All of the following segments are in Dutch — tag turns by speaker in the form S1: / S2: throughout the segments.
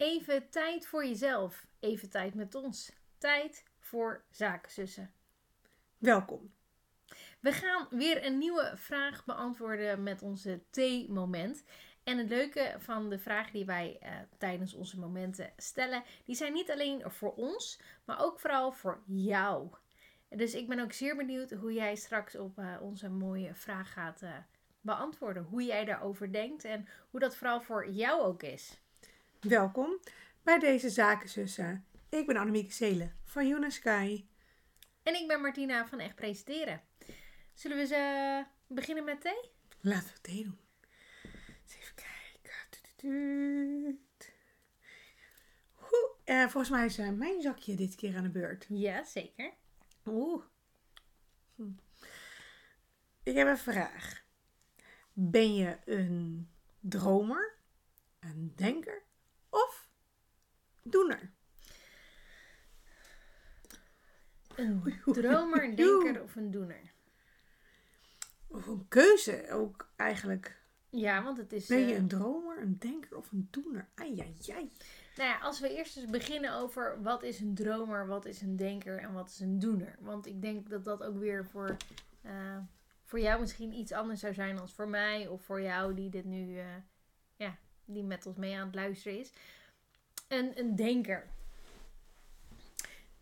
S1: Even tijd voor jezelf. Even tijd met ons. Tijd voor zakenzussen.
S2: Welkom.
S1: We gaan weer een nieuwe vraag beantwoorden met onze T-moment. En het leuke van de vragen die wij eh, tijdens onze momenten stellen, die zijn niet alleen voor ons, maar ook vooral voor jou. Dus ik ben ook zeer benieuwd hoe jij straks op eh, onze mooie vraag gaat uh, beantwoorden. Hoe jij daarover denkt en hoe dat vooral voor jou ook is.
S2: Welkom bij deze Zakenzussen. Ik ben Annemieke Zelen van Unisky.
S1: En ik ben Martina van Echt Presenteren. Zullen we ze beginnen met thee?
S2: Laten we thee doen. Eens even kijken. Hoe, uh, volgens mij is uh, mijn zakje dit keer aan de beurt.
S1: Ja, zeker.
S2: Oeh. Hm. Ik heb een vraag. Ben je een dromer, een denker doener?
S1: Een dromer, een denker of een doener?
S2: Of een keuze ook eigenlijk.
S1: Ja, want het is...
S2: Ben je
S1: eh,
S2: een dromer, een denker of een doener? Ai, ai, ai.
S1: Nou ja, als we eerst eens beginnen over wat is een dromer, wat is een denker en wat is een doener. Want ik denk dat dat ook weer voor, eh, voor jou misschien iets anders zou zijn dan voor mij of voor jou die dit nu, eh, ja, die met ons mee aan het luisteren is. Een, een denker.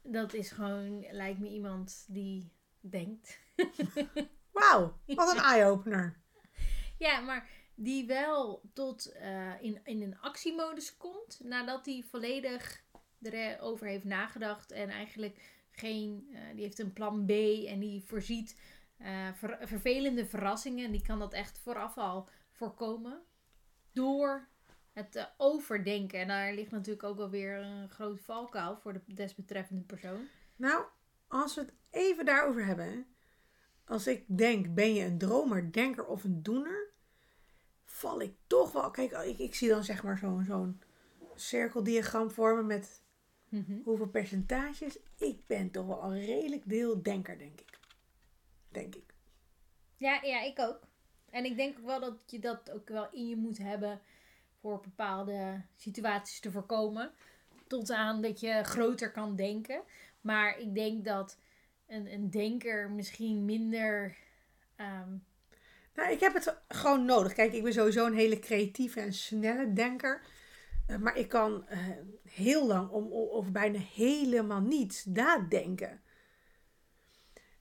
S1: Dat is gewoon, lijkt me iemand die denkt.
S2: Wauw, wat een eye-opener.
S1: Ja, maar die wel tot uh, in, in een actiemodus komt nadat hij volledig erover heeft nagedacht en eigenlijk geen, uh, die heeft een plan B en die voorziet uh, ver, vervelende verrassingen. Die kan dat echt vooraf al voorkomen door het overdenken. En daar ligt natuurlijk ook wel weer een groot valkuil voor de desbetreffende persoon.
S2: Nou, als we het even daarover hebben. Als ik denk, ben je een dromer, denker of een doener? val ik toch wel. Kijk, ik, ik zie dan zeg maar zo'n zo'n cirkeldiagram vormen met mm -hmm. hoeveel percentages. Ik ben toch wel een redelijk deel denker, denk ik. Denk ik.
S1: Ja, ja, ik ook. En ik denk ook wel dat je dat ook wel in je moet hebben voor bepaalde situaties te voorkomen. Tot aan dat je groter kan denken. Maar ik denk dat een, een denker misschien minder. Um,
S2: nou, ik heb het gewoon nodig. Kijk, ik ben sowieso een hele creatieve en snelle denker. Uh, maar ik kan uh, heel lang om, of bijna helemaal niets nadenken.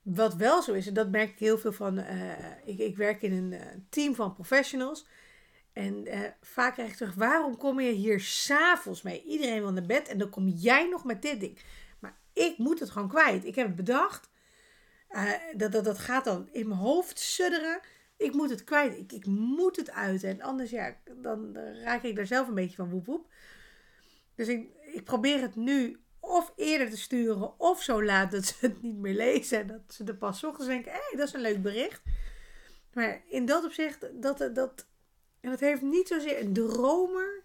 S2: Wat wel zo is, en dat merk ik heel veel van. Uh, ik, ik, werk in een team van professionals. En vaak krijg ik terug: waarom kom je hier s'avonds mee? Iedereen wil naar bed en dan kom jij nog met dit ding. Maar ik moet het gewoon kwijt. Ik heb het bedacht. dat, dat, dat gaat dan in mijn hoofd sudderen. Ik moet het kwijt. Ik, ik moet het uit. En anders, ja, dan raak ik daar zelf een beetje van woep woep. Dus ik, ik probeer het nu of eerder te sturen of zo laat dat ze het niet meer lezen. En dat ze er pas ochtends denken, hé, hey, dat is een leuk bericht. Maar in dat opzicht, dat, dat, en dat heeft niet zozeer een dromer.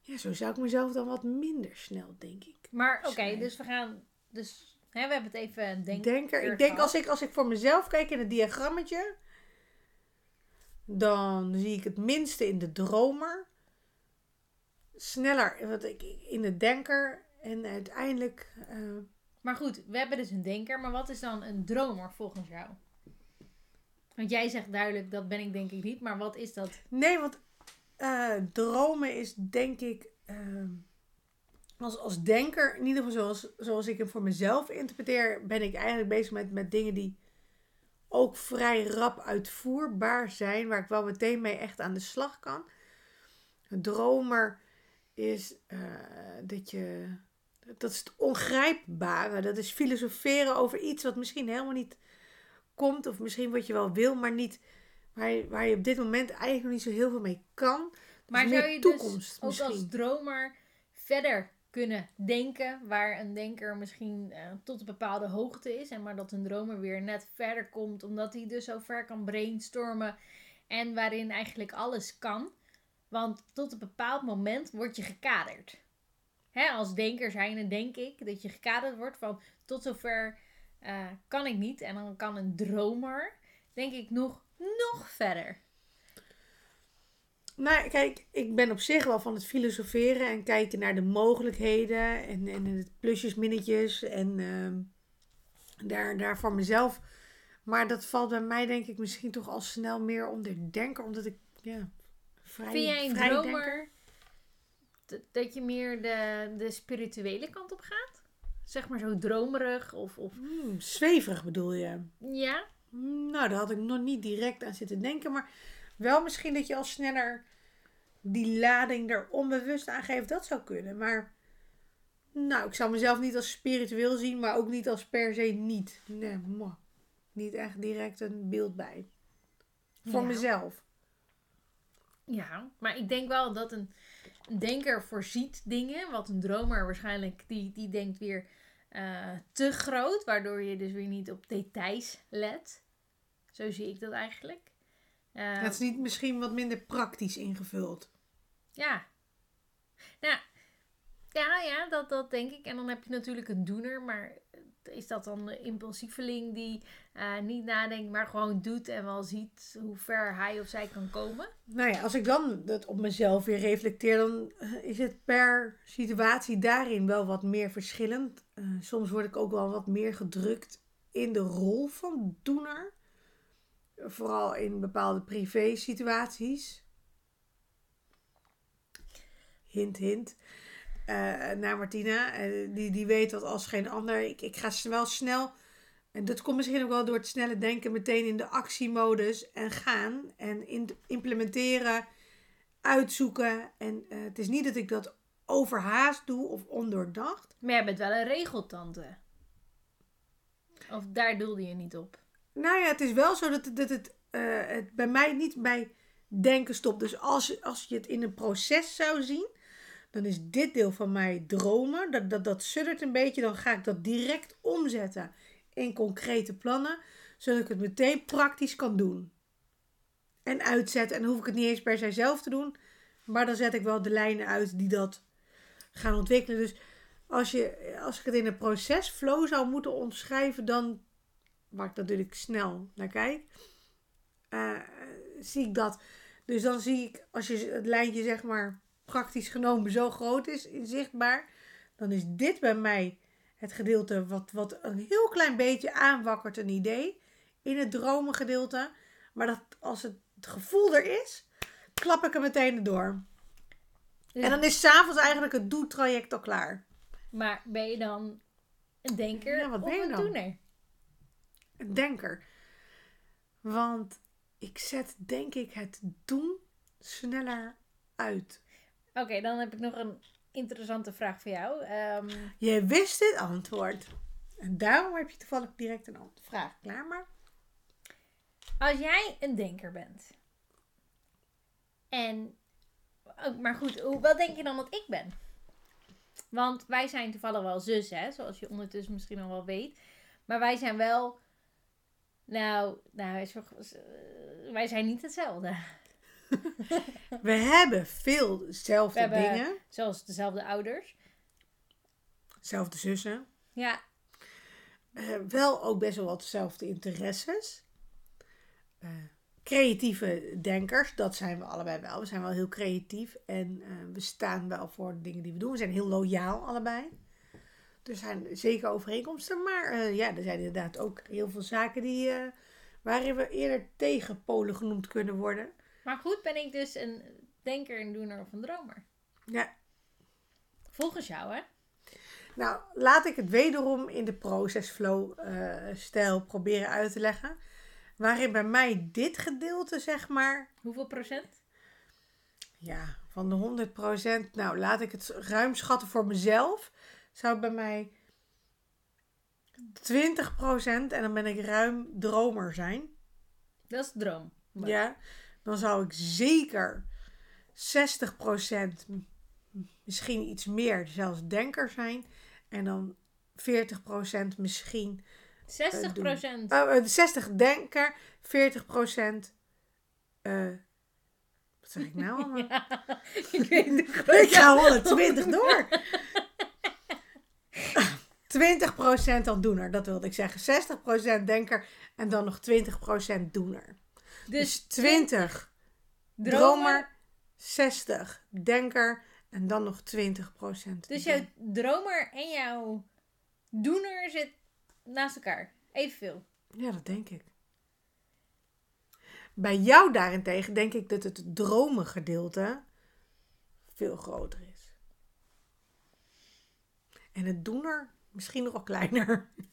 S2: Ja, zo zou ik mezelf dan wat minder snel, denk ik.
S1: Maar oké, okay, dus we gaan, dus hè, we hebben het even denk
S2: denker. Ik denk als ik, als ik voor mezelf kijk in het diagrammetje dan zie ik het minste in de dromer. Sneller wat ik, in de denker. En uiteindelijk. Uh...
S1: Maar goed, we hebben dus een denker. Maar wat is dan een dromer volgens jou? Want jij zegt duidelijk, dat ben ik denk ik niet. Maar wat is dat?
S2: Nee, want uh, dromen is denk ik. Uh, als, als denker, in ieder geval zoals, zoals ik hem voor mezelf interpreteer, ben ik eigenlijk bezig met, met dingen die ook vrij rap uitvoerbaar zijn, waar ik wel meteen mee echt aan de slag kan. Een dromer is uh, dat je. Dat is het ongrijpbare. Dat is filosoferen over iets wat misschien helemaal niet komt. Of misschien wat je wel wil, maar niet. Waar je, waar je op dit moment eigenlijk nog niet zo heel veel mee kan. Dus
S1: maar zou je toekomst dus ook misschien. als dromer verder kunnen denken. Waar een denker misschien uh, tot een bepaalde hoogte is. En maar dat een dromer weer net verder komt. Omdat hij dus zo ver kan brainstormen. En waarin eigenlijk alles kan. Want tot een bepaald moment word je gekaderd. Hè, als denker zijnde denk ik dat je gekaderd wordt van tot zover uh, kan ik niet. En dan kan een dromer denk ik nog, nog verder.
S2: Nou, kijk, ik ben op zich wel van het filosoferen en kijken naar de mogelijkheden en, en het plusjes, minnetjes en ehm, daar, daar voor mezelf. Maar dat valt bij mij denk ik misschien toch al snel meer onder denken, omdat ik, ja,
S1: vrij Vind jij een dromer dat je meer de, de spirituele kant op gaat? Zeg maar zo dromerig of... of...
S2: Hmm, zweverig bedoel je?
S1: Ja.
S2: Nou, daar had ik nog niet direct aan zitten denken, maar wel misschien dat je al sneller die lading er onbewust aan geeft. Dat zou kunnen, maar... Nou, ik zou mezelf niet als spiritueel zien, maar ook niet als per se niet. Nee. Niet echt direct een beeld bij. Voor mezelf.
S1: Ja, maar ik denk wel dat een, een, denker voorziet dingen. Wat een dromer waarschijnlijk, die, die denkt weer uh, te groot. Waardoor je dus weer niet op details let. Zo zie ik dat eigenlijk.
S2: Uh, het is niet misschien wat minder praktisch ingevuld.
S1: Ja. Nou, ja, ja dat, dat denk ik. En dan heb je natuurlijk een doener. Maar is dat dan de impulsieveling die uh, niet nadenkt, maar gewoon doet en wel ziet hoe ver hij of zij kan komen?
S2: Nou ja, als ik dan het op mezelf weer reflecteer, dan eh, is het per situatie daarin wel wat meer verschillend. Uh, soms word ik ook wel wat meer gedrukt in de rol van doener. Vooral in bepaalde privé situaties. Hint, hint. Uh, naar Martina. Uh, die, die weet dat als geen ander. Ik, ik ga wel snel. En dat komt misschien ook wel door het snelle denken meteen in de actiemodus en gaan. En in, implementeren, uitzoeken. En uh, het is niet dat ik dat overhaast doe of ondoordacht.
S1: Maar jij bent wel een regeltante. Of daar doelde je niet op?
S2: Nou ja, het is wel zo dat, dat het, het bij mij niet bij denken stopt. Dus als, als je het in een proces zou zien dan is dit deel van mij dromen. Dat, dat, dat suddert een beetje. Dan ga ik dat direct omzetten in concrete plannen. Zodat ik het meteen praktisch kan doen. En uitzetten. En hoef ik het niet eens per se zelf te doen. Maar dan zet ik wel de lijnen uit die dat gaan ontwikkelen. Dus als, je, als ik het in een procesflow zou moeten omschrijven, dan, waar ik natuurlijk snel naar kijk, uh, zie ik dat. Dus dan zie ik, als je het lijntje zeg maar praktisch genomen zo groot is, zichtbaar, dan is dit bij mij het gedeelte wat, wat een heel klein beetje aanwakkert een idee in het dromengedeelte. Maar dat als het, het gevoel er is, klap ik er meteen door. En dan is s'avonds eigenlijk het doeltraject al klaar.
S1: Maar ben je dan een denker ja, wat ben je een dan? doener?
S2: Een denker. Want ik zet denk ik het doen sneller uit.
S1: Oké, dan heb ik nog een interessante vraag voor jou. Um...
S2: Je wist het antwoord. En daarom heb je toevallig direct een vraag klaar. Maar...
S1: Als jij een denker bent. En. Oh, maar goed, wat denk je dan dat ik ben? Want wij zijn toevallig wel zus, hè? Zoals je ondertussen misschien al wel weet. Maar wij zijn wel. Nou, nou wij zijn niet hetzelfde.
S2: we hebben veel dezelfde dingen.
S1: Zoals dezelfde ouders.
S2: Dezelfde zussen.
S1: Ja.
S2: Uh, wel ook best wel wat dezelfde interesses. Uh, creatieve denkers, dat zijn we allebei wel. We zijn wel heel creatief en uh, we staan wel voor de dingen die we doen. We zijn heel loyaal allebei. Er zijn zeker overeenkomsten, maar ja, er zijn inderdaad ook heel veel zaken die, waarin we eerder tegenpolen genoemd kunnen worden.
S1: Maar goed, ben ik dus een denker, een doener of een dromer?
S2: Ja.
S1: Volgens jou, hè?
S2: Nou, laat ik het wederom in de processflow uh, stijl proberen uit te leggen. Waarin bij mij dit gedeelte, zeg maar...
S1: Hoeveel procent?
S2: Ja, van de 100 procent. Nou, laat ik het ruim schatten voor mezelf. Zou bij mij 20 procent en dan ben ik ruim dromer zijn.
S1: Dat is droom.
S2: Ja dan zou ik zeker 60%, misschien iets meer, zelfs denker zijn. En dan 40% misschien.
S1: 60%?
S2: Uh, uh, 60 denker, 40% uh, wat zeg ik nou allemaal? ik weet het Ik ga 120 door. 20% dan doener, dat wilde ik zeggen. 60% denker en dan nog 20% doener. Dus 20 dromer, 60 denker en dan nog 20 procent.
S1: Dus jouw dromer en jouw doener zit naast elkaar. Evenveel.
S2: Ja, dat denk ik. Bij jou daarentegen denk ik dat het dromengedeelte veel groter is. En het doener misschien nog wel kleiner.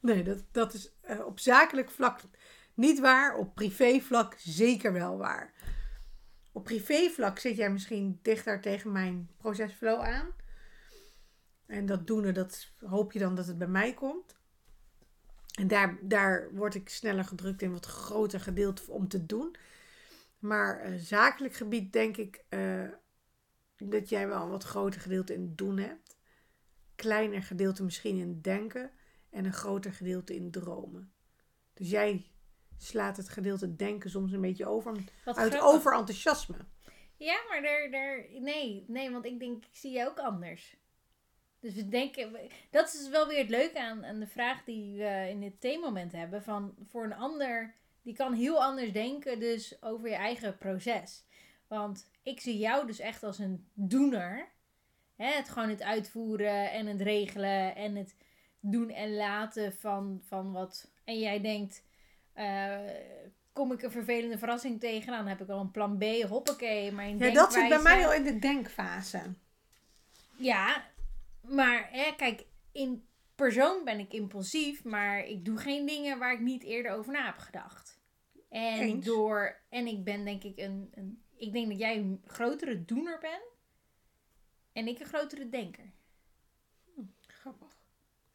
S2: Nee, dat, dat is uh, op zakelijk vlak niet waar. Op privévlak zeker wel waar. Op privévlak zit jij misschien dichter tegen mijn procesflow aan. En dat doen, dat hoop je dan dat het bij mij komt. En daar, daar word ik sneller gedrukt in wat groter gedeelte om te doen. Maar uh, zakelijk gebied denk ik uh, dat jij wel een wat groter gedeelte in doen hebt. Kleiner gedeelte misschien in denken. En een groter gedeelte in dromen. Dus jij slaat het gedeelte denken soms een beetje over. Wat uit grappig. overenthousiasme.
S1: Ja, maar daar, daar, nee, nee, want ik denk, ik zie je ook anders. Dus we denken, dat is wel weer het leuke aan, aan de vraag die we in dit theemoment hebben. Van voor een ander, die kan heel anders denken dus over je eigen proces. Want ik zie jou dus echt als een doener. Hè, het gewoon het uitvoeren en het regelen en het doen en laten van, van wat. En jij denkt, uh, kom ik een vervelende verrassing tegen, dan heb ik al een plan B, hoppakee. Mijn
S2: ja, dat zit bij mij al in de denkfase.
S1: Ja, maar hè, kijk, in persoon ben ik impulsief, maar ik doe geen dingen waar ik niet eerder over na heb gedacht. En door, en ik ben denk ik een, een, ik denk dat jij een grotere doener bent en ik een grotere denker.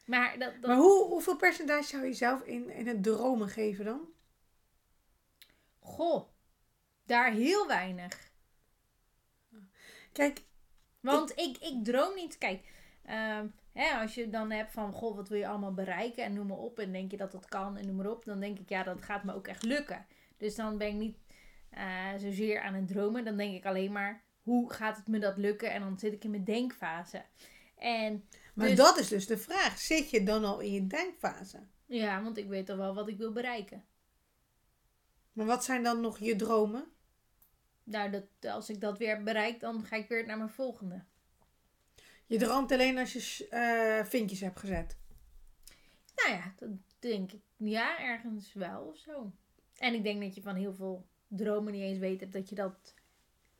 S1: Maar, dat,
S2: maar hoe, hoeveel percentage zou je zelf in, in het dromen geven dan?
S1: Goh, daar heel weinig.
S2: Kijk.
S1: Want ik, ik, droom niet. Kijk, ehm, hè, als je dan hebt van, goh, wat wil je allemaal bereiken en noem maar op. En denk je dat dat kan en noem maar op. Dan denk ik, ja, dat gaat me ook echt lukken. Dus dan ben ik niet uh, zozeer aan het dromen. Dan denk ik alleen maar, hoe gaat het me dat lukken? En dan zit ik in mijn denkfase. En
S2: maar dus- dat is dus de vraag. Zit je dan al in je denkfase?
S1: Ja, want ik weet al wel wat ik wil bereiken.
S2: Maar wat zijn dan nog je dromen?
S1: Nou, dat, als ik dat weer bereik, dan ga ik weer naar mijn volgende.
S2: Je droomt alleen als je uh, vinkjes hebt gezet?
S1: Nou ja, dat denk ik. Ja, ergens wel of zo. En ik denk dat je van heel veel dromen niet eens weet dat je dat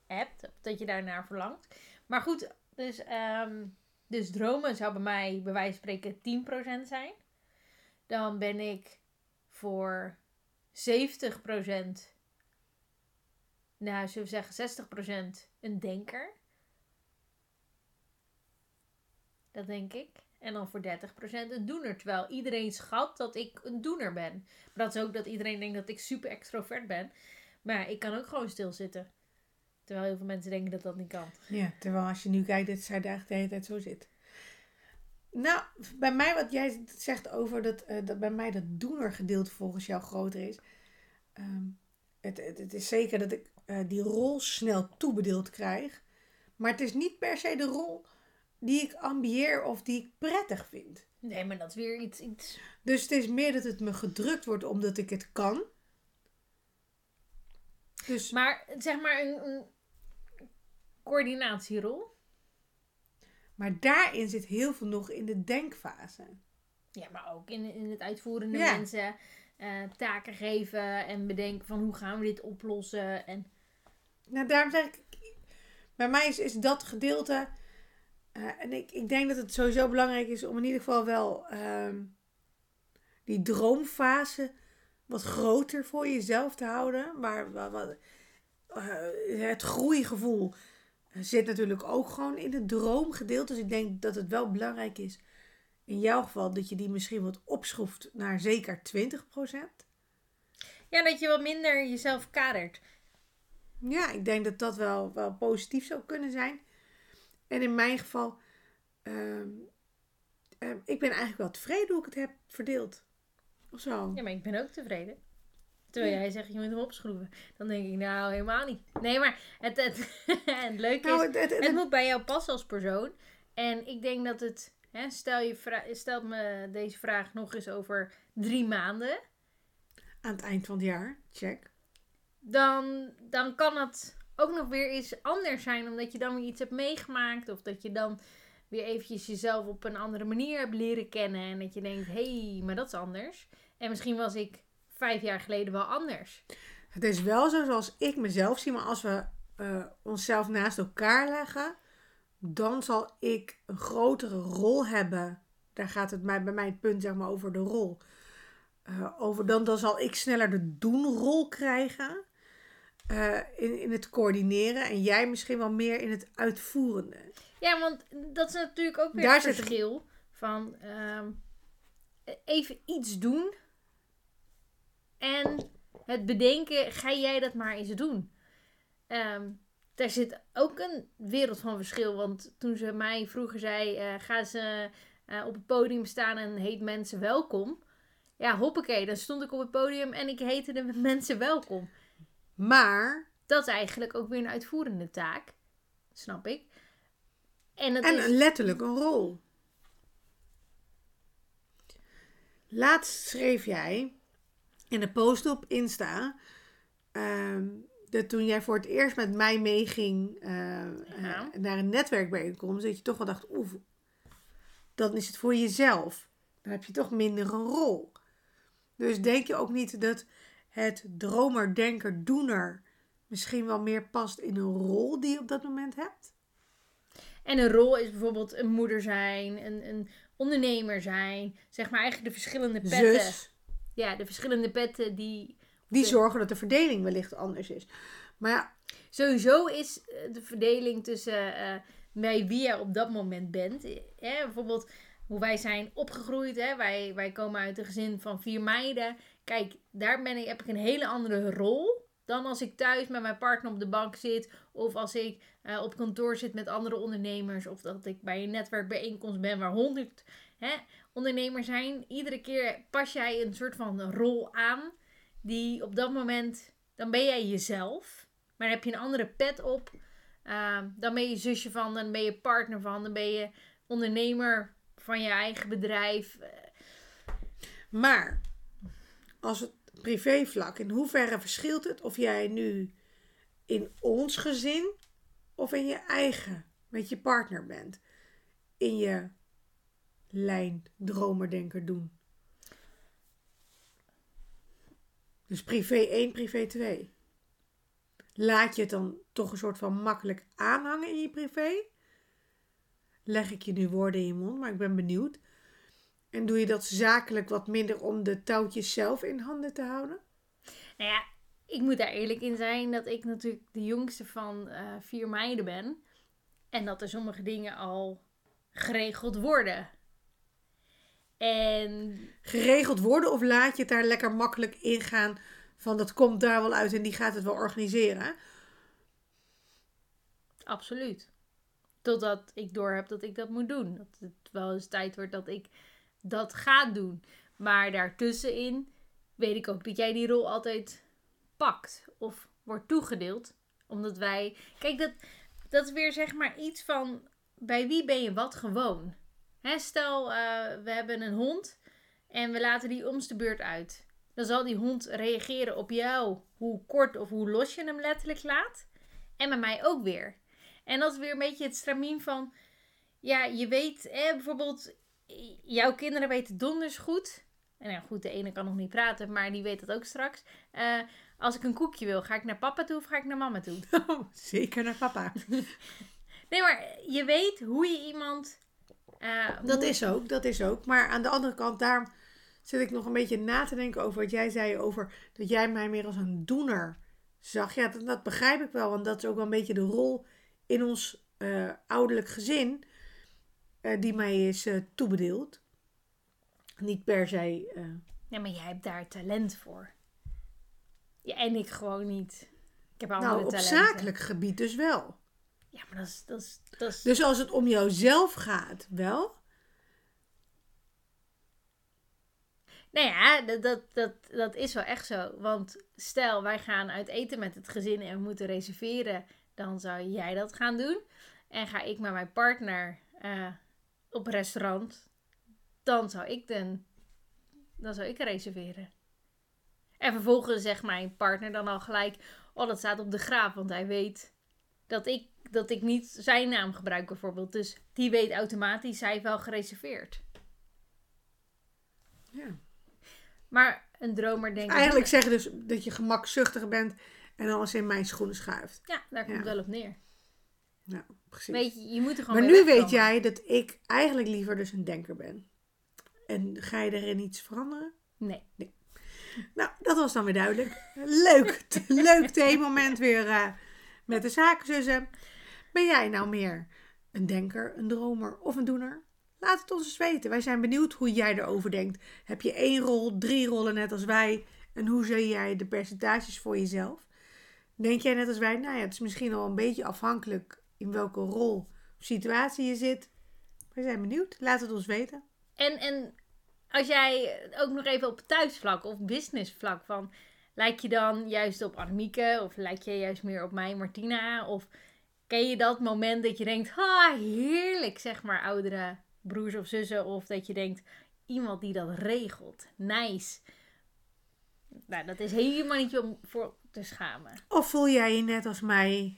S1: hebt. Of dat je daarnaar verlangt. Maar goed, dus um, dus dromen zou bij mij, bij wijze van spreken, 10% zijn. Dan ben ik voor 70%, nou zullen we zeggen 60% een denker. Dat denk ik. En dan voor 30% een doener. Terwijl iedereen schat dat ik een doener ben. Maar dat is ook dat iedereen denkt dat ik super extrovert ben. Maar ik kan ook gewoon stilzitten. Terwijl heel veel mensen denken dat dat niet kan.
S2: Ja, terwijl als je nu kijkt dat zij daar de hele tijd zo zit. Nou, bij mij wat jij zegt over dat, uh, dat bij mij dat doenergedeelte volgens jou groter is. Ehm, het, het, het, is zeker dat ik uh, die rol snel toebedeeld krijg. Maar het is niet per se de rol die ik ambieer of die ik prettig vind.
S1: Nee, maar dat is weer iets, iets.
S2: Dus het is meer dat het me gedrukt wordt omdat ik het kan.
S1: Dus... Maar zeg maar een, een coördinatierol.
S2: Maar daarin zit heel veel nog in de denkfase.
S1: Ja, maar ook in, in het uitvoerende mensen uh, taken geven en bedenken van hoe gaan we dit oplossen. En...
S2: Nou, daarom zeg ik, bij mij is, is dat gedeelte. Uh, en ik, ik denk dat het sowieso belangrijk is om in ieder geval wel uh, die droomfase wat groter voor jezelf te houden. Maar wat, uh, het groeigevoel zit natuurlijk ook gewoon in het droomgedeelte. Dus ik denk dat het wel belangrijk is, in jouw geval, dat je die misschien wat opschroeft naar zeker 20%.
S1: Ja, dat je wat minder jezelf kadert.
S2: Ja, ik denk dat dat wel, wel positief zou kunnen zijn. En in mijn geval, uh, ik ben eigenlijk wel tevreden hoe ik het heb verdeeld. Of zo.
S1: Ja, maar ik ben ook tevreden. Terwijl jij zegt, je moet hem opschroeven. Dan denk ik, nou, helemaal niet. Nee, maar het, het, het leuke nou, is, het, het, moet bij jou passen als persoon. En ik denk dat het, hè, stel je stelt me deze vraag nog eens over drie maanden.
S2: Aan het eind van het jaar, check.
S1: Dan, dan kan het ook nog weer eens anders zijn. Omdat je dan weer iets hebt meegemaakt. Of dat je dan weer eventjes jezelf op een andere manier hebt leren kennen. En dat je denkt, hé, hey, maar dat is anders. En misschien was ik vijf jaar geleden wel anders.
S2: Het is wel zo zoals ik mezelf zie. Maar als we uh, onszelf naast elkaar leggen. Dan zal ik een grotere rol hebben. Daar gaat het mij, bij mij het punt zeg maar over de rol. Uh, over dan, dan zal ik sneller de doenrol krijgen. Uh, in, in het coördineren. En jij misschien wel meer in het uitvoerende.
S1: Ja, want dat is natuurlijk ook weer Daar het verschil. Van uh, even iets doen. En het bedenken, ga jij dat maar eens doen. Um, daar zit ook een wereld van verschil. Want toen ze mij vroeger zei, uh, ga ze uh, op het podium staan en heet mensen welkom. Ja, hoppakee, dan stond ik op het podium en ik heette de mensen welkom.
S2: Maar...
S1: Dat is eigenlijk ook weer een uitvoerende taak. Snap ik.
S2: En, het en is... letterlijk een rol. Laatst schreef jij in de post op Insta... Dat toen jij voor het eerst met mij meeging uh, naar een netwerkbijeenkomst... dat je toch wel dacht, oeh, dan is het voor jezelf. Dan heb je toch minder een rol. Dus denk je ook niet dat het dromer, denker, doener misschien wel meer past in een rol die je op dat moment hebt?
S1: En een rol is bijvoorbeeld een moeder zijn, een, een ondernemer zijn. Zeg maar eigenlijk de verschillende petten. Zus. Ja, de verschillende petten die...
S2: Die zorgen dat de verdeling wellicht anders is. Maar ja...
S1: Sowieso is eh, de verdeling tussen bij wie je op dat moment bent. Hè? Bijvoorbeeld hoe wij zijn opgegroeid. Hè? Wij, wij komen uit een gezin van vier meiden. Kijk, daar ben ik, heb ik een hele andere rol dan als ik thuis met mijn partner op de bank zit. Of als ik uh, op kantoor zit met andere ondernemers. Of dat ik bij een netwerkbijeenkomst ben waar honderd ondernemers zijn. Iedere keer pas jij een soort van rol aan. Die op dat moment, dan ben jij jezelf. Maar heb je een andere pet op. Uh, dan ben je zusje van, dan ben je partner van, dan ben je ondernemer van je eigen bedrijf.
S2: Maar als het privévlak, in hoeverre verschilt het of jij nu in ons gezin of in je eigen met je partner bent? In je lijn dromer, denker, doen. Dus privé 1, privé 2. Laat je het dan toch een soort van makkelijk aanhangen in je privé? Leg ik je nu woorden in je mond, maar ik ben benieuwd. En doe je dat zakelijk wat minder om de touwtjes zelf in handen te houden?
S1: Nou ja, ik moet daar eerlijk in zijn dat ik natuurlijk de jongste van uh, vier meiden ben. En dat er sommige dingen al geregeld worden. En...
S2: Geregeld worden of laat je het daar lekker makkelijk ingaan van dat komt daar wel uit en die gaat het wel organiseren?
S1: Absoluut. Totdat ik door heb dat ik dat moet doen. Dat het wel eens tijd wordt dat ik dat ga doen. Maar daartussenin weet ik ook dat jij die rol altijd pakt of wordt toegedeeld. Omdat wij. Kijk, dat, dat is weer zeg maar iets van. Bij wie ben je wat gewoon? stel, uh, we hebben een hond en we laten die om de beurt uit. Dan zal die hond reageren op jou, hoe kort of hoe los je hem letterlijk laat. En bij mij ook weer. En dat is weer een beetje het stramien van. Ja, je weet, bijvoorbeeld, jouw kinderen weten donders goed. En ja, goed, de ene kan nog niet praten, maar die weet het ook straks. Uh, als ik een koekje wil, ga ik naar papa toe of ga ik naar mama toe?
S2: Oh, zeker naar papa.
S1: nee, maar je weet hoe je iemand.
S2: Uh, dat is ook, dat is ook. Maar aan de andere kant, daar zit ik nog een beetje na te denken over wat jij zei over dat jij mij meer als een doener zag. Ja, dat, dat begrijp ik wel, want dat is ook wel een beetje de rol in ons uh, ouderlijk gezin die mij is uh, toebedeeld. Niet per se.
S1: Ja, maar jij hebt daar talent voor. Ja, en ik gewoon niet. Ik heb
S2: andere
S1: nou,
S2: op zakelijk gebied dus wel.
S1: Ja, maar dat is, dat, is, dat is...
S2: Dus als het om jouzelf gaat, wel?
S1: Nou ja, dat, dat, dat, dat is wel echt zo. Want stel, wij gaan uit eten met het gezin en we moeten reserveren dan zou jij dat gaan doen. En ga ik met mijn partner uh, op restaurant, dan zou ik dan, dan zou ik reserveren. En vervolgens zegt mijn partner dan al gelijk, oh dat staat op de graaf, want hij weet Dat ik, dat ik niet zijn naam gebruik bijvoorbeeld. Dus die weet automatisch, zij wel gereserveerd.
S2: Ja.
S1: Maar een dromer denkt...
S2: Eigenlijk zeggen dus dat je gemakzuchtig bent en alles in mijn schoenen schuift.
S1: Ja, daar komt
S2: Ja.
S1: wel op neer.
S2: Ja, precies.
S1: Weet je, je moet er gewoon
S2: maar nu weet jij dat ik eigenlijk liever dus een denker ben. En ga je erin iets veranderen?
S1: Nee.
S2: Nou, dat was dan weer duidelijk. Leuk, leuk theemoment weer eh, met de zakenzussen. Ben jij nou meer een denker, een dromer of een doener? Laat het ons eens weten. Wij zijn benieuwd hoe jij erover denkt. Heb je één rol, drie rollen net als wij? En hoe zie jij de percentages voor jezelf? Denk jij net als wij? Nou ja, het is misschien al een beetje afhankelijk in welke rol of situatie je zit. Wij zijn benieuwd. Laat het ons weten.
S1: En, en als jij ook nog even op thuisvlak of businessvlak van... Lijk je dan juist op Annemieke? Of lijk je juist meer op mij, Martina? Of ken je dat moment dat je denkt... Ha, heerlijk, zeg maar, oudere broers of zussen. Of dat je denkt, iemand die dat regelt. Nice. Nou, dat is helemaal niet om voor te schamen.
S2: Of voel jij je net als mij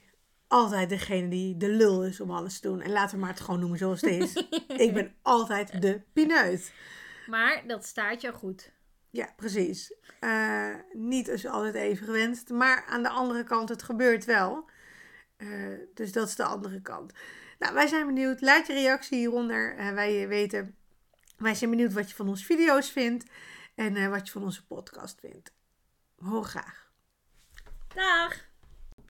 S2: altijd degene die de lul is om alles te doen? En laten we maar het gewoon noemen zoals het is. ik ben altijd de pineut.
S1: Maar dat staat jou goed.
S2: Ja, precies. Eh, niet als altijd even gewenst. Maar aan de andere kant, het gebeurt wel. Eh, dus dat is de andere kant. Nou, wij zijn benieuwd. Laat je reactie hieronder. Eh, wij weten. Wij zijn benieuwd wat je van onze video's vindt. En wat je van onze podcast vindt. Horen graag.
S1: Dag!